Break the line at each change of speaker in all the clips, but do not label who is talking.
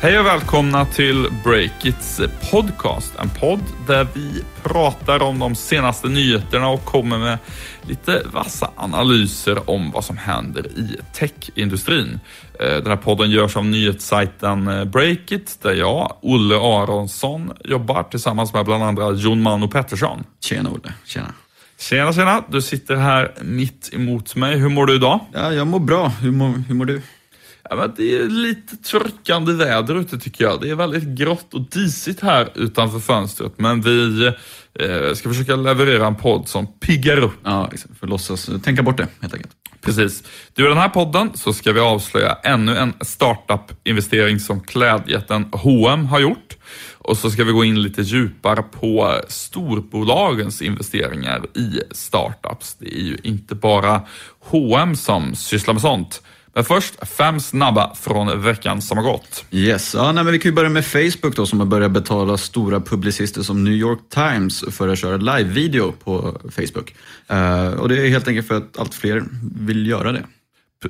Hej och välkomna till Breakits podcast. En podd där vi pratar om de senaste nyheterna och kommer med lite vassa analyser om vad som händer i techindustrin. Eh, den här podden görs av nyhetssajten eh, Breakit där jag, Olle Aronsson, jobbar tillsammans med bland andra Jon Mano Pettersson.
Tjena Olle, tjena.
Tjena, tjena. Du sitter här mitt emot mig. Hur mår du idag?
Ja, jag mår bra. Hur mår, hur mår du?
Ja, men det är lite tryckande väder ute tycker jag. Det är väldigt grått och disigt här utanför fönstret. Men vi eh, ska försöka leverera en podd som piggar upp.
Ja, för låtsas tänka bort det helt enkelt.
Precis. Du, i den här podden så ska vi avslöja ännu en startup-investering som klädjätten H&M har gjort. Och så ska vi gå in lite djupare på storbolagens investeringar i startups. Det är ju inte bara H&M som sysslar med sånt. Men först, fem snabba från veckan som har gått.
Yes, ja, nej, men vi kan ju börja med Facebook då som har börjat betala stora publicister som New York Times för att köra live-video på Facebook. Uh, och det är helt enkelt för att allt fler vill göra det.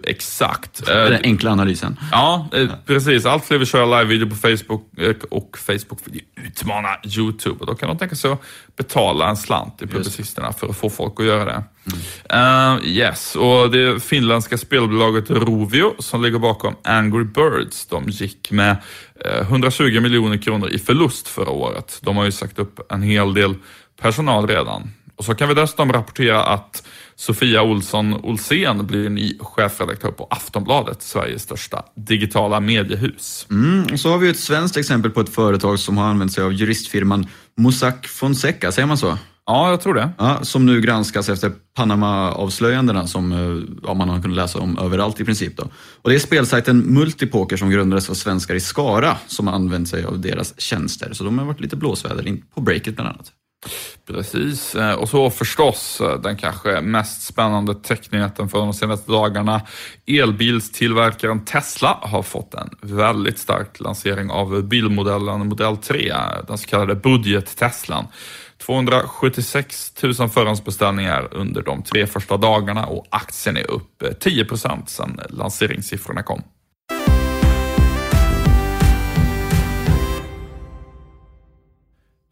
Exakt.
Den enkla analysen.
Ja, precis. Allt fler vill köra live-video på Facebook och Facebook vill utmana YouTube. Och då kan de tänka sig att betala en slant till publicisterna för att få folk att göra det. Mm. Uh, yes, och det finländska spelbolaget Rovio som ligger bakom Angry Birds, de gick med uh, 120 miljoner kronor i förlust förra året. De har ju sagt upp en hel del personal redan. Och så kan vi dessutom rapportera att Sofia Olsson Olsén blir ny chefredaktör på Aftonbladet, Sveriges största digitala mediehus.
Mm, och så har vi ett svenskt exempel på ett företag som har använt sig av juristfirman Mossack Fonseca, säger man så?
Ja, jag tror det.
Ja, som nu granskas efter Panama-avslöjandena som ja, man har kunnat läsa om överallt i princip. Då. Och det är spelsajten Multipoker som grundades av svenskar i Skara som har använt sig av deras tjänster. Så de har varit lite blåsväder på breaket bland annat.
Precis, eh, och så förstås eh, den kanske mest spännande technyheten för de senaste dagarna. Elbilstillverkaren Tesla har fått en väldigt stark lansering av bilmodellen Model 3, den så kallade budget-Teslan. 276 000 förhandsbeställningar under de tre första dagarna och aktien är upp eh, 10 procent sedan lanseringssiffrorna kom.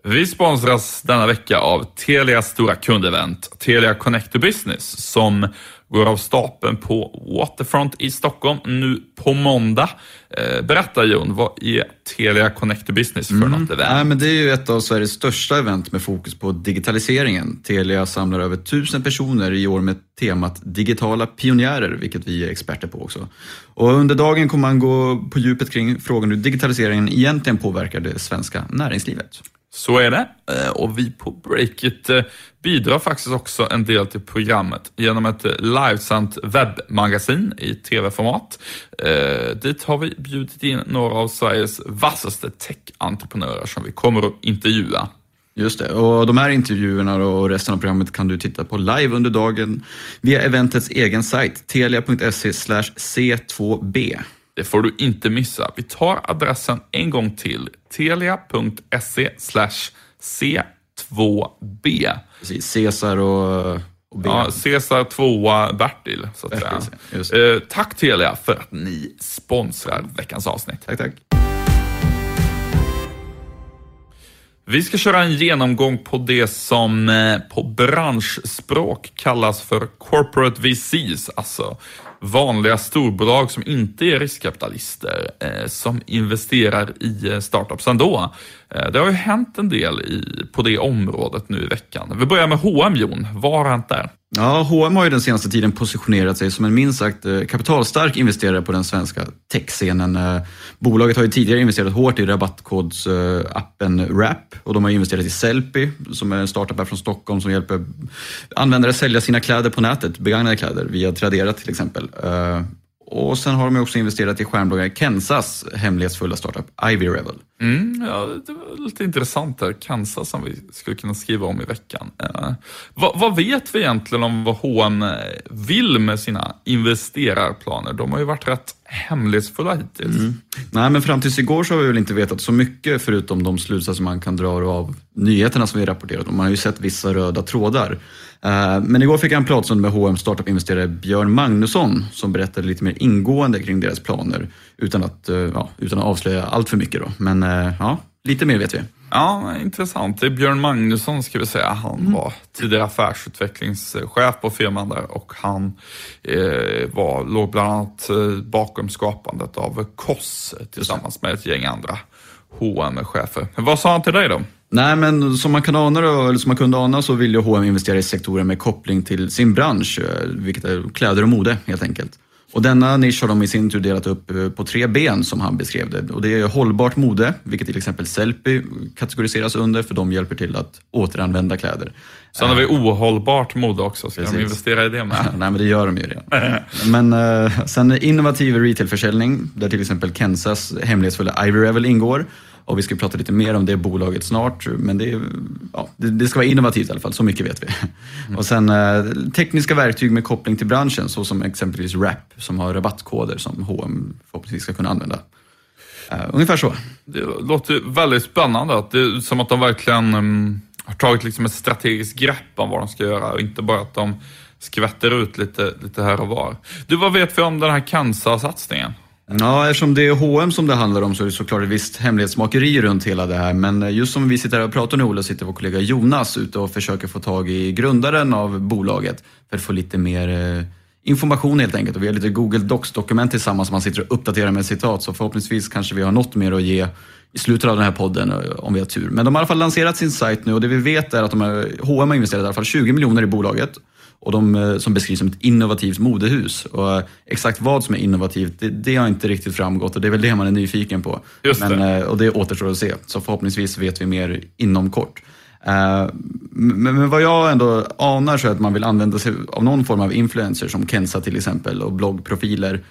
Vi sponsras denna vecka av Telias stora kundevent, Telia Connect to Business, som går av stapeln på Waterfront i Stockholm nu på måndag. Eh, berätta Jon, vad är Telia Connect to Business för mm. något event?
Ja, men det är ju ett av Sveriges största event med fokus på digitaliseringen. Telia samlar över tusen personer i år med temat digitala pionjärer, vilket vi är experter på också. Och under dagen kommer man gå på djupet kring frågan hur digitaliseringen egentligen påverkar det svenska näringslivet.
Så är det. Eh, och vi på Breakit eh, bidrar faktiskt också en del till programmet genom ett eh, livesänt webbmagasin i tv-format. Dit har vi bjudit in några av Sveriges vassaste tech-entreprenörer som vi kommer att intervjua.
Just det, och de här intervjuerna och resten av programmet kan du titta på live under dagen via eventets egen sajt, telia.se c2b.
Det får du inte missa. Vi tar adressen en gång till. telia.se c2b.
Precis, Cesar och, och
B. Ja, Cesar 2 Bertil, så att Bertil, säga. Eh, tack Telia för att ni sponsrar veckans avsnitt.
Tack, tack.
Vi ska köra en genomgång på det som eh, på branschspråk kallas för corporate VCs, alltså vanliga storbolag som inte är riskkapitalister eh, som investerar i eh, startups ändå. Eh, det har ju hänt en del i, på det området nu i veckan. Vi börjar med H&M Jon, vad har hänt där?
Ja, H&M har ju den senaste tiden positionerat sig som en minst sagt eh, kapitalstark investerare på den svenska techscenen. Eh, bolaget har ju tidigare investerat hårt i rabattkodsappen Wrap och de har investerat i Sellpy som är en startup här från Stockholm som hjälper användare sälja sina kläder på nätet, begagnade kläder, via Tradera till exempel. Och sen har de också investerat i stjärnbloggaren Kensas hemlighetsfulla startup Ivy Revel.
Mm, ja, det var lite intressant där. Kansas som vi skulle kunna skriva om i veckan. Eh, vad, vad, vet vi egentligen om vad H&M vill med sina investerarplaner? De har ju varit rätt hemlighetsfulla hittills. Mm.
Nej, men fram tills igår så har vi väl inte vetat så mycket förutom de slutsatser man kan dra av nyheterna som vi rapporterat om. Man har ju sett vissa röda trådar. Eh, men igår fick jag en pratstund med H&M startup-investerare Björn Magnusson som berättade lite mer ingående kring deras planer utan att, eh, ja, utan att avslöja allt för mycket. Då. Men eh, ja, lite mer vet vi.
Ja, intressant. Det är Björn Magnusson ska vi säga. Han mm. var tidigare affärsutvecklingschef på firman där och han eh, var, låg bland annat bakom skapandet av KOS tillsammans med ett gäng andra hm chefer Vad sa han till dig då?
Nej, men som man, kan ana då, eller som man kunde ana så vill ju H&M investera i sektorer med koppling till sin bransch, eh, vilket är kläder och mode helt enkelt. Och denna nisch har de i sin tur delat upp eh, på tre ben som han beskrev det. Och det är hållbart mode, vilket till exempel Sellpy kategoriseras under för de hjälper till att återanvända kläder.
Sen har vi ohållbart mode också, ska Precis. de investera i det med?
Nej men det gör de ju redan. men sen innovativ retailförsäljning, där till exempel Kensas hemlighetsfulla Ivy Revel ingår. Och vi ska prata lite mer om det bolaget snart, men det, ja, det, det ska vara innovativt i alla fall, så mycket vet vi. Mm. Och sen eh, tekniska verktyg med koppling till branschen, så som exempelvis Wrap som har rabattkoder som H&M förhoppningsvis ska kunna använda. Uh, ungefär så.
Det låter väldigt spännande. Det är som att de verkligen um, har tagit liksom ett strategiskt grepp om vad de ska göra och inte bara att de skvätter ut lite, lite här och var. Du, vad vet vi om den här cancersatsningen?
Ja, eftersom det är H&M som det handlar om så är det såklart ett visst hemlighetsmakeri runt hela det här. Men eh, just som vi sitter här och pratar nu, Ola, sitter vår kollega Jonas ute och försöker få tag i grundaren av bolaget för att få lite mer eh, information helt enkelt. Och vi har lite Google Docs-dokument tillsammans som man sitter och uppdaterar med citat. Så förhoppningsvis kanske vi har något mer att ge i slutet av den här podden eh, om vi har tur. Men de har i alla fall lanserat sin sajt nu och det vi vet är att de har, H&M har investerat i alla fall 20 miljoner i bolaget och de eh, som beskrivs som ett innovativt modehus. Och eh, exakt vad som är innovativt, det, det, har inte riktigt framgått och det är väl det man är nyfiken på.
Just
Men, det. Och det återstår att se, så förhoppningsvis vet vi mer inom kort. Men, men vad jag ändå anar så är att man vill använda sig av någon form av influencer som Kensa till exempel och bloggprofiler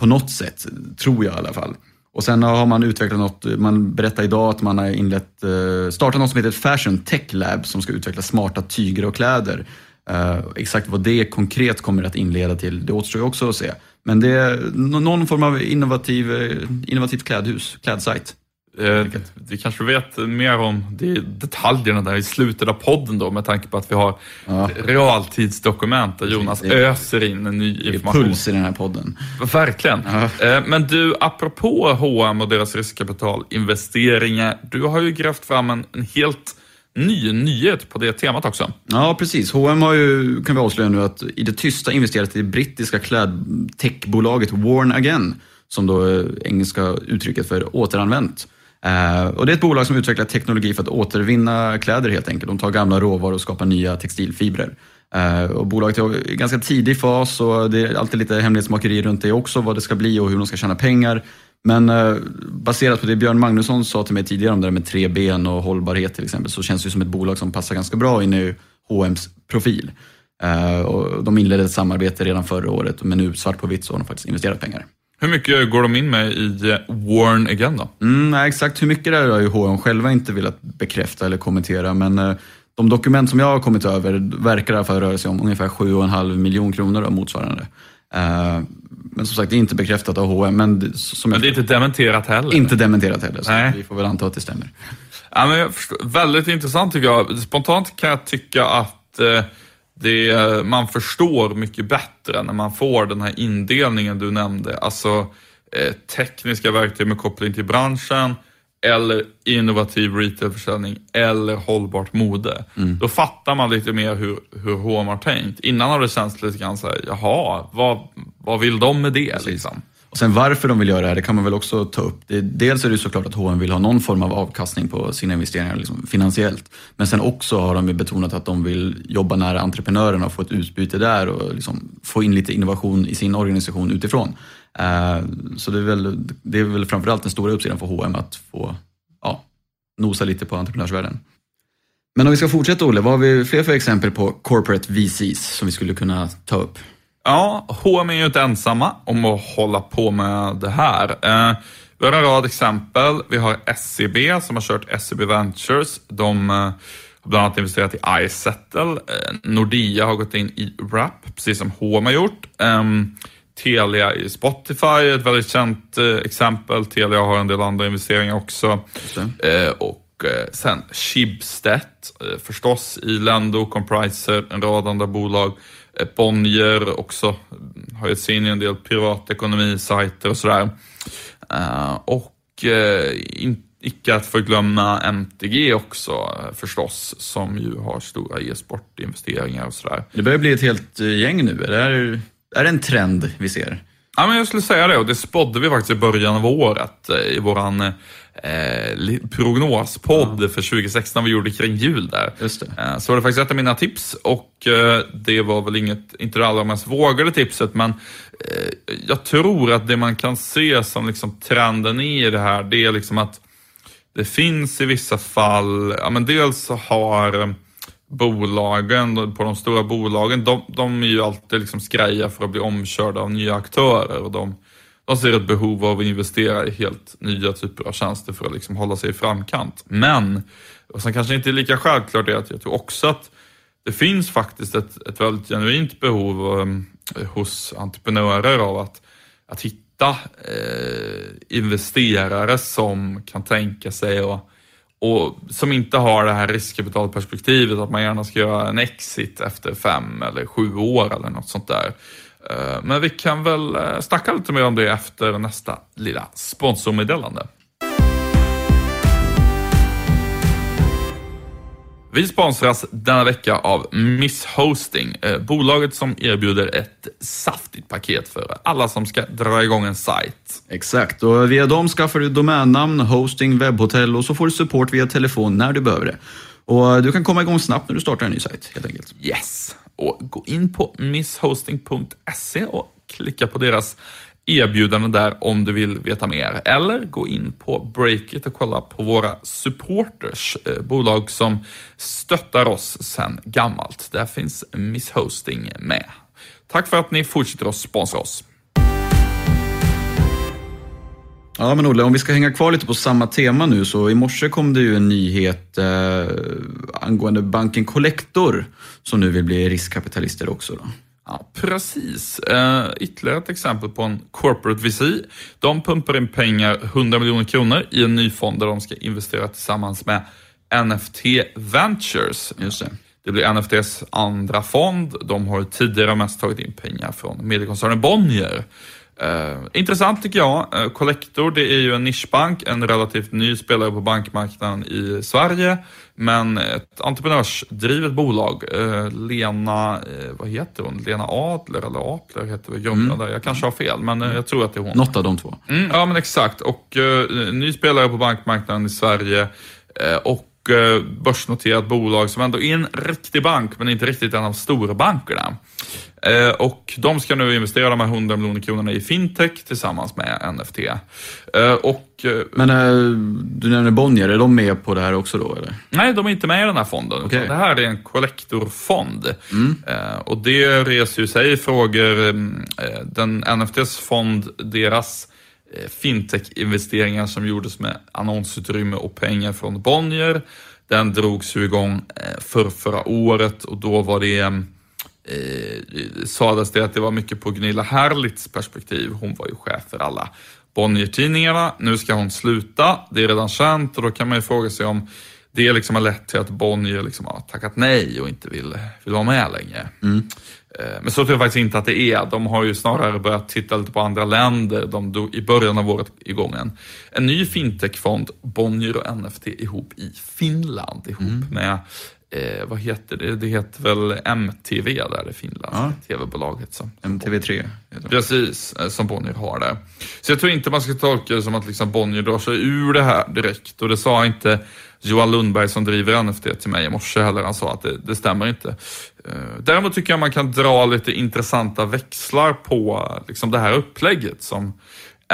på något sätt, tror jag i alla fall. Och sen har man utvecklat något, man berättar idag att man har inlett, startat något som heter Fashion Tech Lab som ska utveckla smarta tyger och kläder Uh, exakt vad det konkret kommer att inleda till, det återstår ju också att se. Men det är någon form av innovativ, eh, innovativt klädhus, klädsajt.
Eh, vi kanske vet mer om det, detaljerna där i slutet av podden då med tanke på att vi har ja. realtidsdokument där Jonas det, öser in en ny information.
Det är puls i den här podden.
Verkligen. Ja. Eh, men du, apropå H&M och deras riskkapitalinvesteringar, du har ju grävt fram en, en helt ny nyhet på det temat också.
Ja, precis. H&M har ju, kan vi avslöja nu, att i det tysta investerat i det brittiska klädtechbolaget Worn Again, som då är engelska uttrycket för återanvänt. Eh, och det är ett bolag som utvecklar teknologi för att återvinna kläder helt enkelt. De tar gamla råvaror och skapar nya textilfibrer. Eh, och bolaget är i ganska tidig fas och det är alltid lite hemlighetsmakeri runt det också, vad det ska bli och hur de ska tjäna pengar. Men eh, baserat på det Björn Magnusson sa till mig tidigare om det där med tre ben och hållbarhet till exempel, så känns det som ett bolag som passar ganska bra in i H&M's profil. Eh, och de inledde ett samarbete redan förra året, men nu svart på vitt så har de faktiskt investerat pengar.
Hur mycket går de in med i eh, Warn Again då?
Mm, nej, exakt hur mycket det är har ju H&M själva inte velat bekräfta eller kommentera, men eh, de dokument som jag har kommit över verkar i alla fall röra sig om ungefär 7,5 miljoner kronor och motsvarande. Men som sagt, det är inte bekräftat av H&M men,
som men det är inte dementerat heller?
Inte dementerat heller, så Nej. vi får väl anta att det stämmer.
Ja, men förstår, väldigt intressant tycker jag. Spontant kan jag tycka att eh, det, man förstår mycket bättre när man får den här indelningen du nämnde. Alltså eh, tekniska verktyg med koppling till branschen, eller innovativ retailförsäljning eller hållbart mode. Mm. Då fattar man lite mer hur, hur H&M har tänkt. Innan har det känts lite grann såhär, jaha, vad, vad vill de med det liksom?
Och sen varför de vill göra det här, det kan man väl också ta upp. Det, dels är det såklart att H&M vill ha någon form av avkastning på sina investeringar liksom, finansiellt. Men sen också har de betonat att de vill jobba nära entreprenörerna och få ett utbyte där och liksom få in lite innovation i sin organisation utifrån. Eh, så det är, väl, det är väl framförallt den stora uppsidan för H&M att få ja, nosa lite på entreprenörsvärlden. Men om vi ska fortsätta Olle, vad har vi fler för exempel på corporate VCs som vi skulle kunna ta upp?
Ja, H&M är ju inte ensamma om att hålla på med det här. Eh, vi har en rad exempel. Vi har SCB som har kört SCB Ventures. De eh, har bland annat investerat i iSettle. Eh, Nordea har gått in i Wrap, precis som H&M har gjort. Eh, Telia i Spotify, ett väldigt känt eh, exempel. Telia har en del andra investeringar också. Eh, och eh, sen Schibsted, förstås i Lendo, Compriser, en rad andra bolag. Eh, Bonnier också, har gett sig in i en del privatekonomisajter och sådär. Eh, och eh, icke att förglömma MTG också förstås, som ju har stora e-sportinvesteringar och sådär.
Det börjar bli ett helt gäng nu. Är det, här, är det en trend vi ser?
Ja, men jag skulle säga det och det spådde vi faktiskt i början av året i våran eh, prognospodd för 2016 vi gjorde kring jul där.
Just det.
Eh, Så var det faktiskt ett av mina tips och eh, det var väl inget, inte det allra mest vågade tipset men eh, jag tror att det man kan se som liksom trenden i det här det är liksom att det finns i vissa fall, ja men dels har eh, bolagen, på de stora bolagen, de, de är ju alltid liksom skreja för att bli omkörda av nya aktörer och de, de ser ett behov av att investera i helt nya typer av tjänster för att liksom hålla sig i framkant. Men, och sen kanske inte är lika självklart är att jag tror också att det finns faktiskt ett, ett väldigt genuint behov eh, hos entreprenörer av att, att hitta eh, investerare som kan tänka sig och, och som inte har det här riskkapitalperspektivet att man gärna ska göra en exit efter fem eller sju år eller något sånt där. Eh, Men vi kan väl eh, snacka lite mer om det efter nästa lilla sponsormeddelande. Vi sponsras denna vecka av Miss Hosting, eh, bolaget som erbjuder ett saftigt paket för alla som ska dra igång en sajt.
Exakt, och via dem skaffar du domännamn, hosting, webbhotell och så får du support via telefon när du behöver det. Och du kan komma igång snabbt när du startar en ny sajt, helt enkelt.
Yes! Och gå in på misshosting.se och klicka på deras erbjudande där om du vill veta mer. Eller gå in på Breakit och kolla på våra supporters, eh, bolag som stöttar oss sedan gammalt. Där finns misshosting med. Tack för att ni fortsätter att sponsra oss.
Ja, men Olle, om vi ska hänga kvar lite på samma tema nu så i morse kom det ju en nyhet eh, angående banken Collector som nu vill bli riskkapitalister också. Då.
Ja, precis. Uh, ytterligare ett exempel på en corporate VC. De pumpar in pengar, 100 miljoner kronor, i en ny fond där de ska investera tillsammans med NFT Ventures.
Just det.
Det blir NFTs andra fond. De har tidigare mest tagit in pengar från mediekoncernen Bonnier. Eh, intressant tycker jag. Eh, Collector, det är ju en nischbank, en relativt ny spelare på bankmarknaden i Sverige. Men ett entreprenörsdrivet bolag. Eh, Lena, vad heter hon? Lena Adler eller Apler heter väl grundaren där. Jag kanske har fel, men jag tror att det är hon.
Något av de två.
Mm, ja, men exakt. Och ny spelare på bankmarknaden i Sverige. Och börsnoterat bolag som ändå är en riktig bank, men inte riktigt en av storbankerna. Eh, och de ska nu investera de här 100 miljoner kronorna i fintech tillsammans med NFT. Eh, och eh,
Men du nämner Bonnier, är de med på det här också då? Eller?
Nej, de är inte med i den här fonden.
Okej.
Det här är en kollektorfond. Eh, och det reser ju sig frågor. eh, Den NFTs fond, deras fintech-investeringar som gjordes med annonsutrymme och pengar från Bonnier. Den drogs ju igång för förra året och då var det eh, sades det att det var mycket på Gunilla Herlitz perspektiv. Hon var ju chef för alla Bonnier-tidningarna. Nu ska hon sluta, det är redan känt och då kan man ju fråga sig om det liksom har lett till att Bonnier liksom har tackat nej och inte vill, vill vara med längre. Eh, Men så tror jag faktiskt inte att det är. De har ju snarare börjat titta lite på andra länder. De drog i början av året igång en, en ny fintechfond, Bonnier och NFT ihop i Finland. Ihop med, eh, vad heter det? Det heter väl MTV där, det finländska tv-bolaget. Som,
MTV3 heter de.
Precis, eh, som Bonnier har där. Så jag tror inte man ska tolka det som att liksom Bonnier drar sig ur det här direkt. Och det sa inte Johan Lundberg som driver NFT till mig i morse heller. Han sa att det, det stämmer inte. Eh, Däremot tycker jag man kan dra lite intressanta växlar på eh, liksom det här upplägget som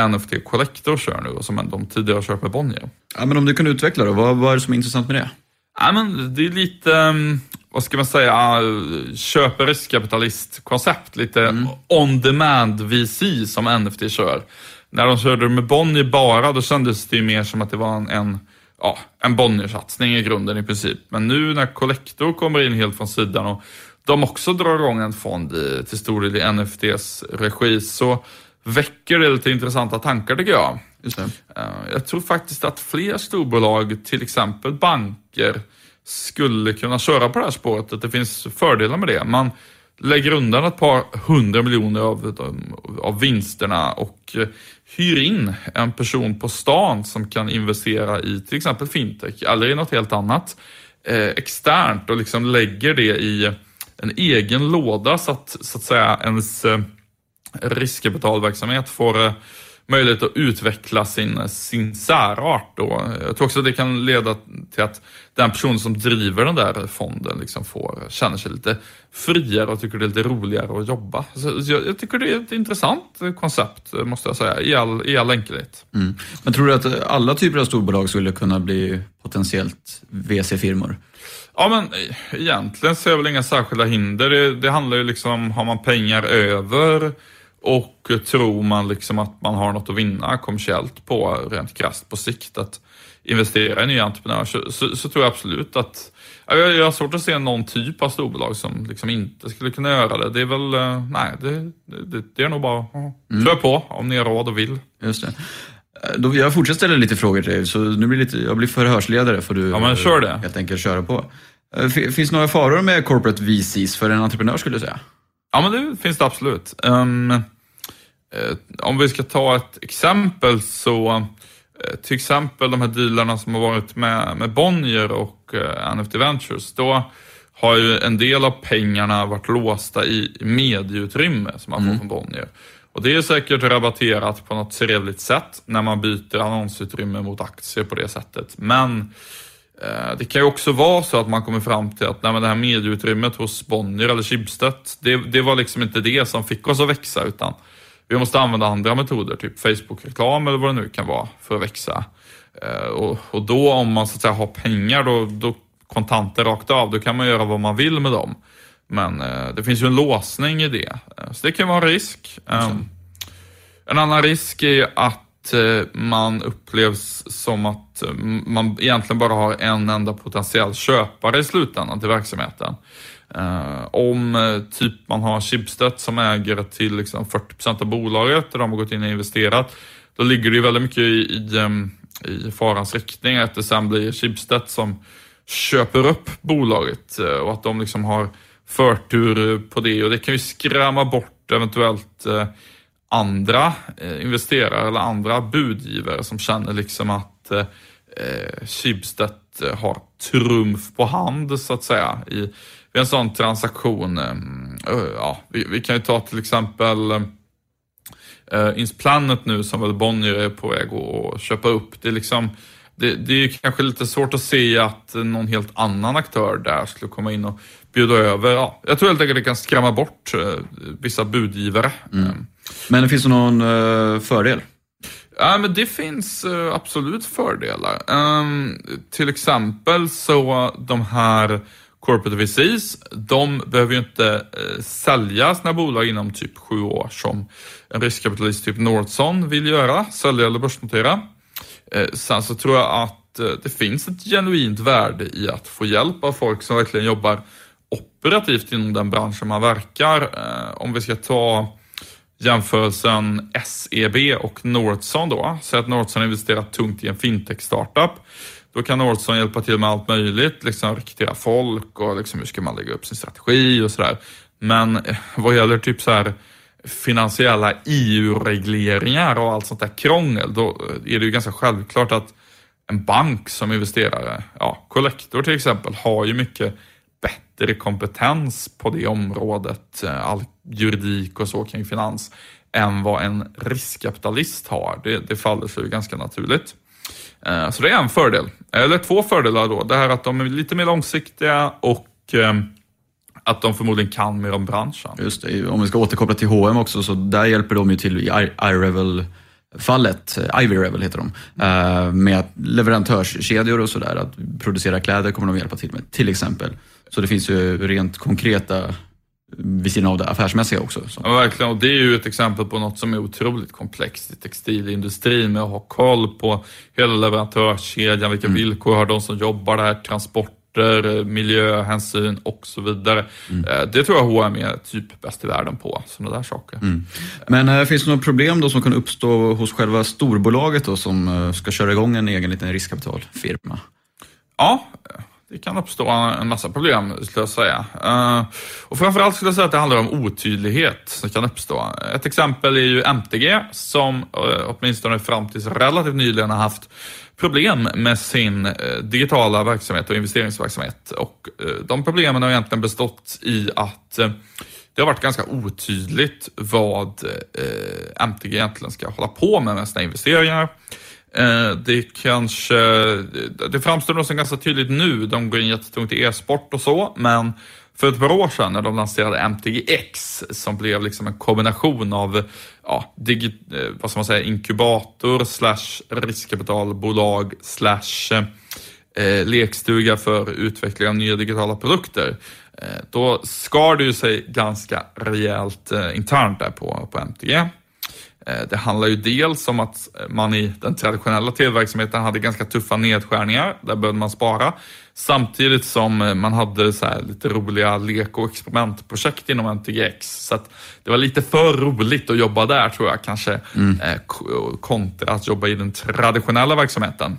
NFT Collector kör nu och som de tidigare har kört med Bonnier.
Ja, men om du kan utveckla då, vad, vad är det som är intressant med det?
Ja, men det är lite, um, vad ska man säga, uh, köper riskkapitalist-koncept. Lite on-demand VC som NFT kör. När de körde med Bonnier bara, då kändes det ju mer som att det var en, en, ja, en Bonnier-satsning i grunden i princip. Men nu när Collector kommer in helt från sidan och de också drar igång en fond i, till stor del i NFTs regi så väcker det lite intressanta tankar tycker jag. Eh, jag tror faktiskt att fler storbolag, till exempel banker, skulle kunna köra på det här spåret. Att det finns fördelar med det. Man lägger undan ett par hundra miljoner av, av vinsterna och hyr in en person på stan som kan investera i till exempel fintech eller i något helt annat eh, externt och liksom lägger det i en egen låda så att, så att säga ens eh, riskkapitalverksamhet får eh, möjlighet att utveckla sin, sin särart. Då. Jag tror också att det kan leda till att den person som driver den där fonden liksom får, känner sig lite friare och tycker det är lite roligare att jobba. Så jag, jag tycker det är ett intressant koncept, måste jag säga, i all, i all enkelhet.
Mm. Men tror du att alla typer av storbolag skulle kunna bli potentiellt VC-firmor?
Ja, men egentligen ser jag väl inga särskilda hinder. Det, det handlar ju liksom om, har man pengar över och tror man liksom att man har något att vinna kommersiellt på, rent krasst på sikt, att investera i nya entreprenörer, så, så, så, tror jag absolut att jag, jag har svårt att se någon typ av storbolag som liksom inte skulle kunna göra det. Det är väl, eh, nej, det, det, det är nog bara mm. köra på om ni har råd och vill.
Just det. Eh, då, jag fortsätter ställa lite frågor till dig, så nu blir lite, jag blir förhörsledare får du
ja, men kör det.
helt enkelt köra på. Eh, finns det några faror med corporate VCs för en entreprenör skulle du säga?
Ja, men det finns det absolut. Um, eh, om vi ska ta ett exempel så, eh, till exempel de här dealarna som har varit med, med Bonnier och eh, NFT Ventures, då har ju en del av pengarna varit låsta i medieutrymme som man får mm. från Bonnier. Och det är säkert rabatterat på något trevligt sätt när man byter annonsutrymme mot aktier på det sättet. Men det kan ju också vara så att man kommer fram till att nej, men det här medieutrymmet hos Bonnier eller Schibsted, det, det var liksom inte det som fick oss att växa utan vi måste använda andra metoder, typ Facebook-reklam eller vad det nu kan vara för att växa. Eh, och, och då om man så att säga har pengar, då, då kontanter rakt av, då kan man göra vad man vill med dem. Men eh, det finns ju en låsning i det, så det kan vara en risk. Mm. En annan risk är att Eh, man upplevs som att eh, man egentligen bara har en enda potentiell köpare i slutändan till verksamheten. Eh, om typ man har Schibsted som äger till liksom 40% av bolaget och de har gått in och investerat, då ligger det ju väldigt mycket i, i, i farans riktning att det sen blir Schibsted som köper upp bolaget och att de liksom har förtur på det och det kan ju skrämma bort eventuellt andra eh, investerare eller andra budgivare som känner liksom att eh, eh Schibsted eh, har trumf på hand så att säga i, vid en sån transaktion. Ja, vi, vi, kan ju ta till exempel eh, Insplanet nu som väl Bonnier är på väg att köpa upp. Det är liksom det, det är kanske lite svårt att se att någon helt annan aktör där skulle komma in och bjuda över. Ja, jag tror helt enkelt det kan skrämma bort vissa budgivare. Mm.
Men finns det någon uh, fördel?
Ja, men det finns uh, absolut fördelar. Um, till exempel så de här corporate VCs, de behöver ju inte uh, sälja sina bolag inom typ sju år som en riskkapitalist typ Nordson vill göra, sälja eller börsnotera. Uh, sen så tror jag att det finns ett genuint värde i att få hjälp av folk som verkligen jobbar operativt inom den branschen man verkar. Om vi ska ta jämförelsen SEB och Northson då. Säg att Northson investerat tungt i en fintech-startup. Då kan Northson hjälpa till med allt möjligt, liksom rekrytera folk och liksom hur ska man lägga upp sin strategi och sådär. Men eh, vad gäller typ så här finansiella EU-regleringar och allt sånt där krångel, då eh, är det ju ganska självklart att en bank som investerare, ja, Collector till exempel, har ju mycket bättre kompetens på det området, eh, all juridik och så kring finans, än vad en riskkapitalist har. Det, det faller sig ganska naturligt. Eh, så det är en fördel, eller två fördelar då. Det här att de är lite mer långsiktiga och eh, att de förmodligen kan mer om branschen.
Just det, om vi ska återkoppla till H&M också, så där hjälper de ju till i iRevel fallet, Ivy Revel heter de, med leverantörskedjor och sådär. Att producera kläder kommer de hjälpa till med, till exempel. Så det finns ju rent konkreta vid sidan av det affärsmässiga också. Så.
Ja, verkligen. Och det är ju ett exempel på något som är otroligt komplext i textilindustrin med att ha koll på hela leverantörskedjan, vilka mm. villkor har de som jobbar där, transporter, transporter, miljöhänsyn och så vidare. Mm. Det tror jag H&M är typ bäst i världen på, sådana där saker. Mm.
Men äh, finns det några problem då som kan uppstå hos själva storbolaget då, som äh, ska köra igång en egen liten riskkapitalfirma?
Ja, det kan uppstå en massa problem, skulle jag säga. Eh, och framförallt skulle jag säga att det handlar om otydlighet som kan uppstå. Ett exempel är ju MTG som eh, åtminstone fram tills relativt nyligen har haft problem med sin eh, digitala verksamhet och investeringsverksamhet. Och de problemen har egentligen bestått i att det har varit ganska otydligt vad MTG egentligen ska hålla på med med sina investeringar. Eh, det kanske, eh, det framstår nog som ganska tydligt nu. De går in jättetungt i e-sport och så, men för ett par år sedan när de lanserade MTGX som blev liksom en kombination av ja, digi, eh, vad ska man säga, inkubator slash riskkapitalbolag slash eh, lekstuga för utveckling av nya digitala produkter. Eh, då skar det ju sig ganska rejält eh, internt där på, på MTG. Eh, det handlar ju dels om att man i den traditionella tv-verksamheten hade ganska tuffa nedskärningar. Där behövde man spara. Samtidigt som eh, man hade så lite roliga lek och experimentprojekt inom MTGX. Så det var lite för roligt att jobba där tror jag kanske. Mm. Eh, kontra att jobba i den traditionella verksamheten.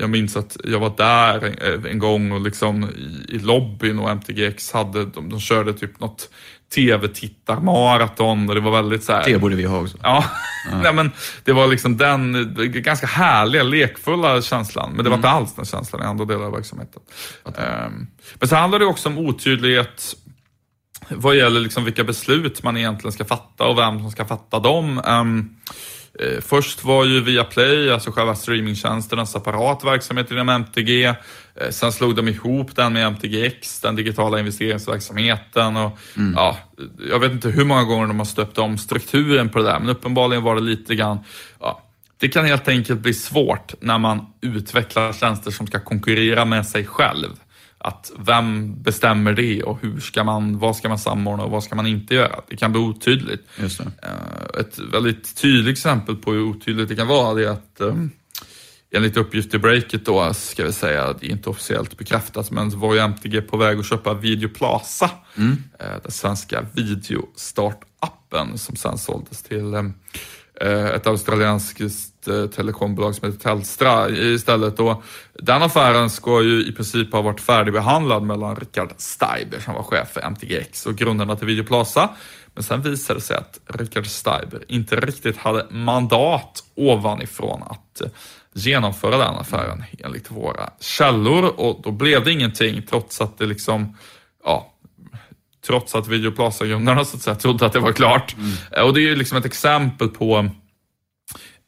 Jag minns att jag var där en gång och liksom i lobbyn och MTGX hade, de, de körde typ något tv-tittarmaraton och det var väldigt så här,
Det borde vi ha också.
Ja, ja. Nej, men det var liksom den ganska härliga, lekfulla känslan. Men det var mm. inte alls den känslan i andra delar av verksamheten. Um, men så handlar det också om otydlighet vad gäller liksom vilka beslut man egentligen ska fatta och vem som ska fatta dem. Um, Eh, först var ju Viaplay, alltså själva streamingtjänsten, en separat verksamhet inom MTG. Eh, sen slog de ihop den med MTGX, den digitala investeringsverksamheten. Och, mm. ja, jag vet inte hur många gånger de har stöpt om strukturen på det där, men uppenbarligen var det lite grann ja, det kan helt enkelt bli svårt när man utvecklar tjänster som ska konkurrera med sig själv att vem bestämmer det och hur ska man, vad ska man samordna och vad ska man inte göra? Det kan bli otydligt. Eh, ett väldigt tydligt exempel på hur otydligt det kan vara är att um, enligt uppgift i breaket då, ska vi säga, det är inte officiellt bekräftat, men var ju MTG på väg att köpa Videoplaza, mm. Eh, den svenska videostartappen som sen såldes till Eh, ett australiensiskt eh, telekombolag som heter Telstra istället. Och den affären ska ju i princip ha varit färdigbehandlad mellan Richard Steiber som var chef för MTGX och grundarna till Videoplaza. Men sen visade det sig att Richard Steiber inte riktigt hade mandat ovanifrån att eh, genomföra den affären enligt våra källor och då blev det ingenting trots att det liksom, ja, trots att Videoplaza-grundarna så att säga trodde att det var klart. Mm. Och det är ju liksom ett exempel på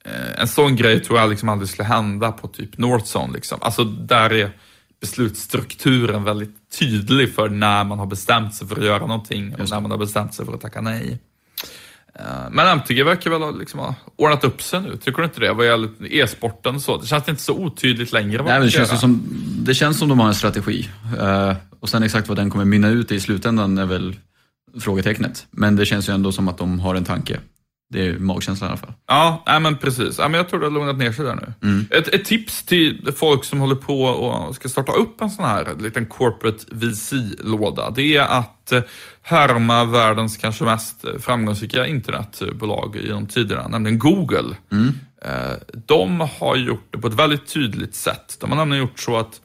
Eh, en sån grej tror jag liksom aldrig skulle hända på typ Northzone. Liksom. Alltså där är beslutsstrukturen väldigt tydlig för när man har bestämt sig för att göra någonting och när man har bestämt sig för att tacka nej. Eh, men MTG verkar väl ha, liksom ha ordnat upp sig nu, tycker du inte det? Vad gäller e-sporten så. Det känns inte så otydligt längre.
Nej, det, känns som, det känns som de har en strategi. Uh, och sen exakt vad den kommer mynna ut i slutändan är väl frågetecknet. Men det känns ju ändå som att de har en tanke. Det är magkänslan i alla fall.
Ja, nej, men precis. Ja, men jag tror det har lugnat ner sig där nu. Mm. Ett, ett, tips till folk som håller på och ska starta upp en sån här liten corporate VC-låda. Det är att eh, härma världens kanske mest framgångsrika internetbolag genom tiderna, nämligen Google. Mm. Eh, de har gjort det på ett väldigt tydligt sätt. De har nämligen gjort så att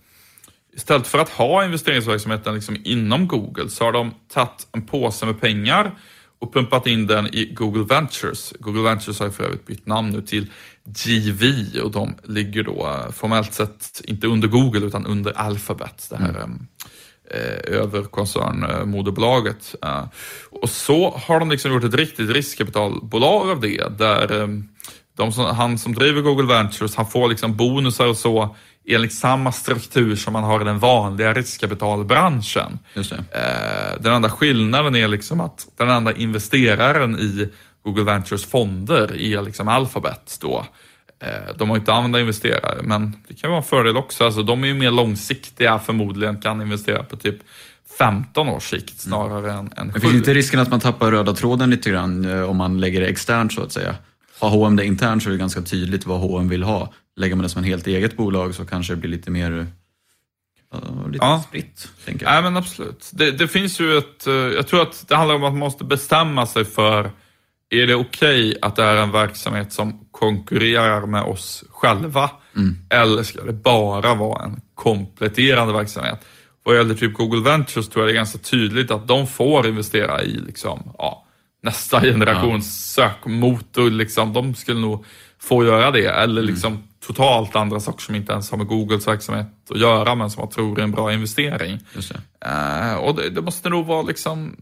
istället för att ha investeringsverksamheten liksom inom Google så har de tagit en påse med pengar och pumpat in den i Google Ventures. Google Ventures har för övrigt bytt namn nu till GV och de ligger då eh, formellt sett inte under Google utan under Alphabet, det här mm. eh, över koncernmoderbolaget. Eh, och så har de liksom gjort ett riktigt riskkapitalbolag av det där eh, de som, han som driver Google Ventures, han får liksom bonusar och så enligt samma struktur som man har i den vanliga riskkapitalbranschen. Eh, den enda skillnaden är liksom att den enda investeraren i Google Ventures fonder är liksom Alphabet då. Eh, de har inte andra investerare, men det kan vara en fördel också. Alltså, de är ju mer långsiktiga förmodligen, kan investera på typ 15 års sikt snarare mm. än, än
Men finns inte risken att man tappar röda tråden lite grann eh, om man lägger det externt så att säga? Har H&M det internt så är det ganska tydligt vad H&M vill ha lägger man det som en helt eget bolag så kanske det blir lite mer lite ja. spritt, tänker
jag. Nej, men absolut. Det, det, finns ju ett... Eh, jag tror att det handlar om att man måste bestämma sig för är det okej okay att det är en verksamhet som konkurrerar med oss själva? Mm. Eller ska det bara vara en kompletterande verksamhet? Vad gäller typ Google Ventures tror jag det är ganska tydligt att de får investera i liksom, ja, nästa generations ja. sökmotor. Liksom. De skulle nog få göra det. Eller mm. liksom mm. Totalt andra saker som inte ens har med Googles verksamhet att göra men som jag tror är en bra investering. Uh, och det, det, måste nog vara liksom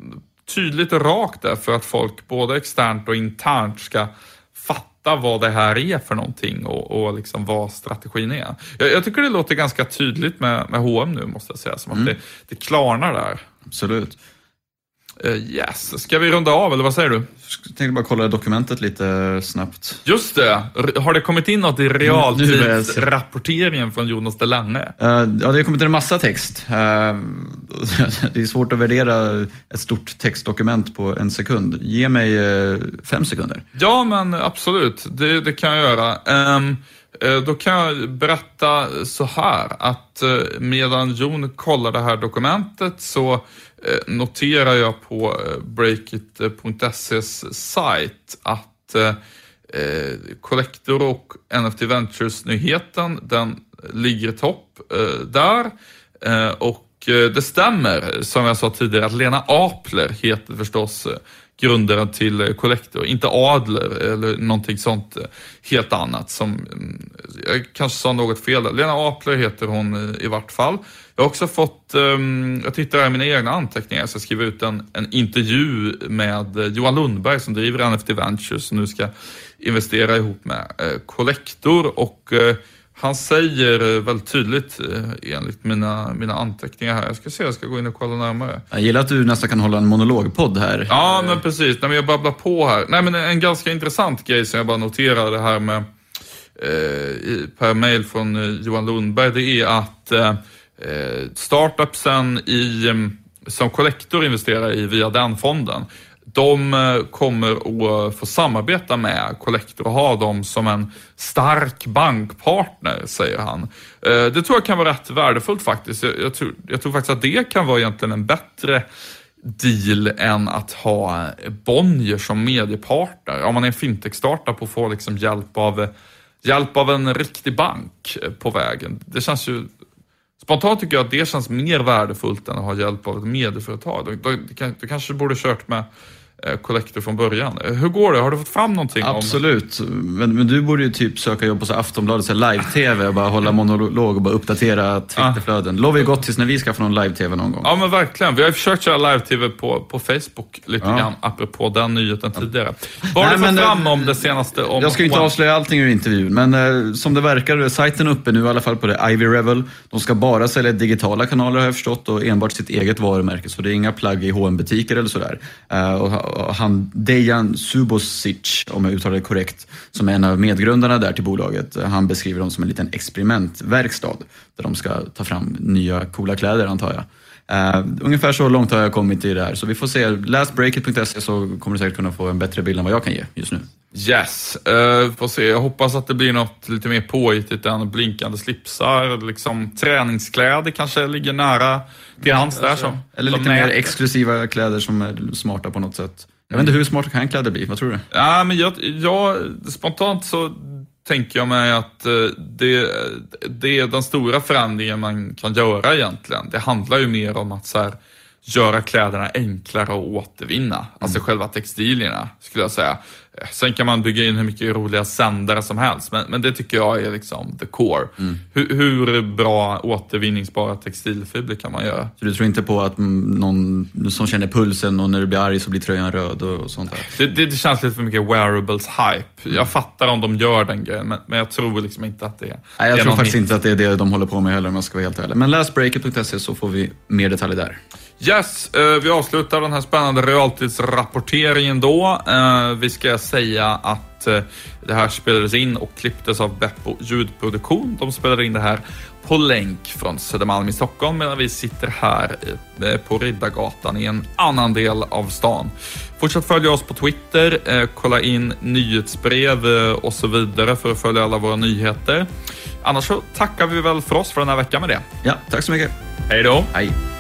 tydligt och rakt där för att folk både externt och internt ska fatta vad det här är för någonting och, och liksom vad strategin är. Jag, jag, tycker det låter ganska tydligt med, med H&M nu måste jag säga, som att mm. det, det klarnar där.
Absolut.
Uh, yes, ska vi runda av eller vad säger du?
Jag tänkte bara kolla dokumentet lite snabbt.
Just det, har det kommit in något i realtidsrapporteringen från Jonas Delange? Uh,
ja, det har kommit in en massa text. Uh, det är svårt att värdera ett stort textdokument på en sekund. Ge mig uh, fem sekunder.
Ja, men absolut, det, det kan jag göra. Um, då kan jag berätta så här att medan Jon kollar det här dokumentet så Eh, Eh, noterar jag på eh, breakit.ses sajt att eh, Collector och NFT Ventures-nyheten, den ligger i topp där. Och det stämmer, som jag sa tidigare, att Lena Apler heter förstås grundaren till Collector. Inte Adler eller någonting sånt helt annat som, mm, jag kanske sa något fel Lena Apler heter hon i vart fall. Jag har också fått, um, jag tittar här i mina egna anteckningar, så jag skriver ut en, en intervju med Johan Lundberg som driver NFT Ventures som nu ska investera ihop med uh, Collector och uh, han säger väldigt tydligt enligt mina, mina anteckningar här. Jag ska se, jag ska gå in och kolla närmare.
Jag gillar att du nästan kan hålla en monologpodd här.
Ja, men precis. Nej, men jag babblar på här. Nej, men en ganska intressant grej som jag bara noterade här med eh, per mail från Johan Lundberg, det är att eh, eh, startupsen i, mm, som Collector investerar i via den fonden, de eh, kommer att få samarbeta med Collector och ha dem som en stark bankpartner, säger han. Eh, det tror jag kan vara rätt värdefullt faktiskt. Jag, jag, tror, jag tror faktiskt att det kan vara egentligen en bättre deal än att ha Bonnier som mediepartner. Om man är en fintech-startup och får liksom hjälp av hjälp av en riktig bank på vägen. Det känns ju Spontant tycker jag att det känns mer värdefullt än att ha hjälp av ett medieföretag. Du, du, du kanske borde kört med Collector från början. Eh, hur går det? Har du fått fram någonting?
Absolut. Om... Men, men du borde ju typ söka jobb på så Aftonbladet, live-tv och bara hålla monolog och bara uppdatera Twitterflöden. Ah. Lovar ju gott tills när vi ska få någon live-tv någon gång.
Ja men verkligen. Vi har ju försökt köra live-tv på, på Facebook lite ja. grann, apropå den nyheten tidigare. Vad har du fått fram om det senaste? Om
jag ska inte avslöja allting ur intervjun, men eh, som det verkar, sajten är uppe nu i alla fall på det, Ivy Revel. De ska bara sälja digitala kanaler har jag förstått och enbart sitt eget varumärke, så det är inga plagg i hm butiker eller sådär. Uh, och, han Dejan Subosic, om jag uttalar det korrekt, som är en av medgrundarna där till bolaget, han beskriver dem som en liten experimentverkstad där de ska ta fram nya coola kläder antar jag. Uh, ungefär så långt har jag kommit i det här, så vi får se. Lastbreakit.se så kommer du säkert kunna få en bättre bild än vad jag kan ge just nu.
Yes, uh, får se. Jag hoppas att det blir något lite mer påhittigt än blinkande slipsar. Liksom, träningskläder kanske ligger nära till hands där. Så.
Eller lite mer exklusiva kläder som är smarta på något sätt. Jag vet inte hur smart kan kläder bli? Vad tror du?
Ja, men jag, jag, spontant så tänker jag mig att eh, det, det är den stora förändringen man kan göra egentligen. Det handlar ju mer om att så här, göra kläderna enklare att återvinna. Alltså mm. själva textilierna skulle jag säga. Sen kan man bygga in hur mycket roliga sändare som helst, men, men det tycker jag är liksom the core. Mm. Hur, hur, bra återvinningsbara textilfibrer kan man göra?
Så du tror inte på att någon som känner pulsen och när du blir arg så blir tröjan röd och sånt där?
Det, det, det känns lite för mycket wearables-hype. Mm. Jag fattar om de gör den grejen, men, men jag tror liksom inte att det är
Nej, jag tror faktiskt hit. inte att det är det de håller på med heller om jag ska vara helt ärlig. Men läs breaket.se så får vi mer detaljer där.
Yes, eh, vi avslutar den här spännande realtidsrapporteringen då. Eh, vi ska säga att eh, det här spelades in och klipptes av Beppo ljudproduktion. De spelade in det här på länk från Södermalm i Stockholm medan vi sitter här på Riddargatan i en annan del av stan. Fortsätt följa oss på Twitter, kolla in nyhetsbrev och så vidare för att följa alla våra nyheter. Annars så tackar vi väl för oss för den här veckan med det.
Ja, tack så mycket.
Hej då!
Hej.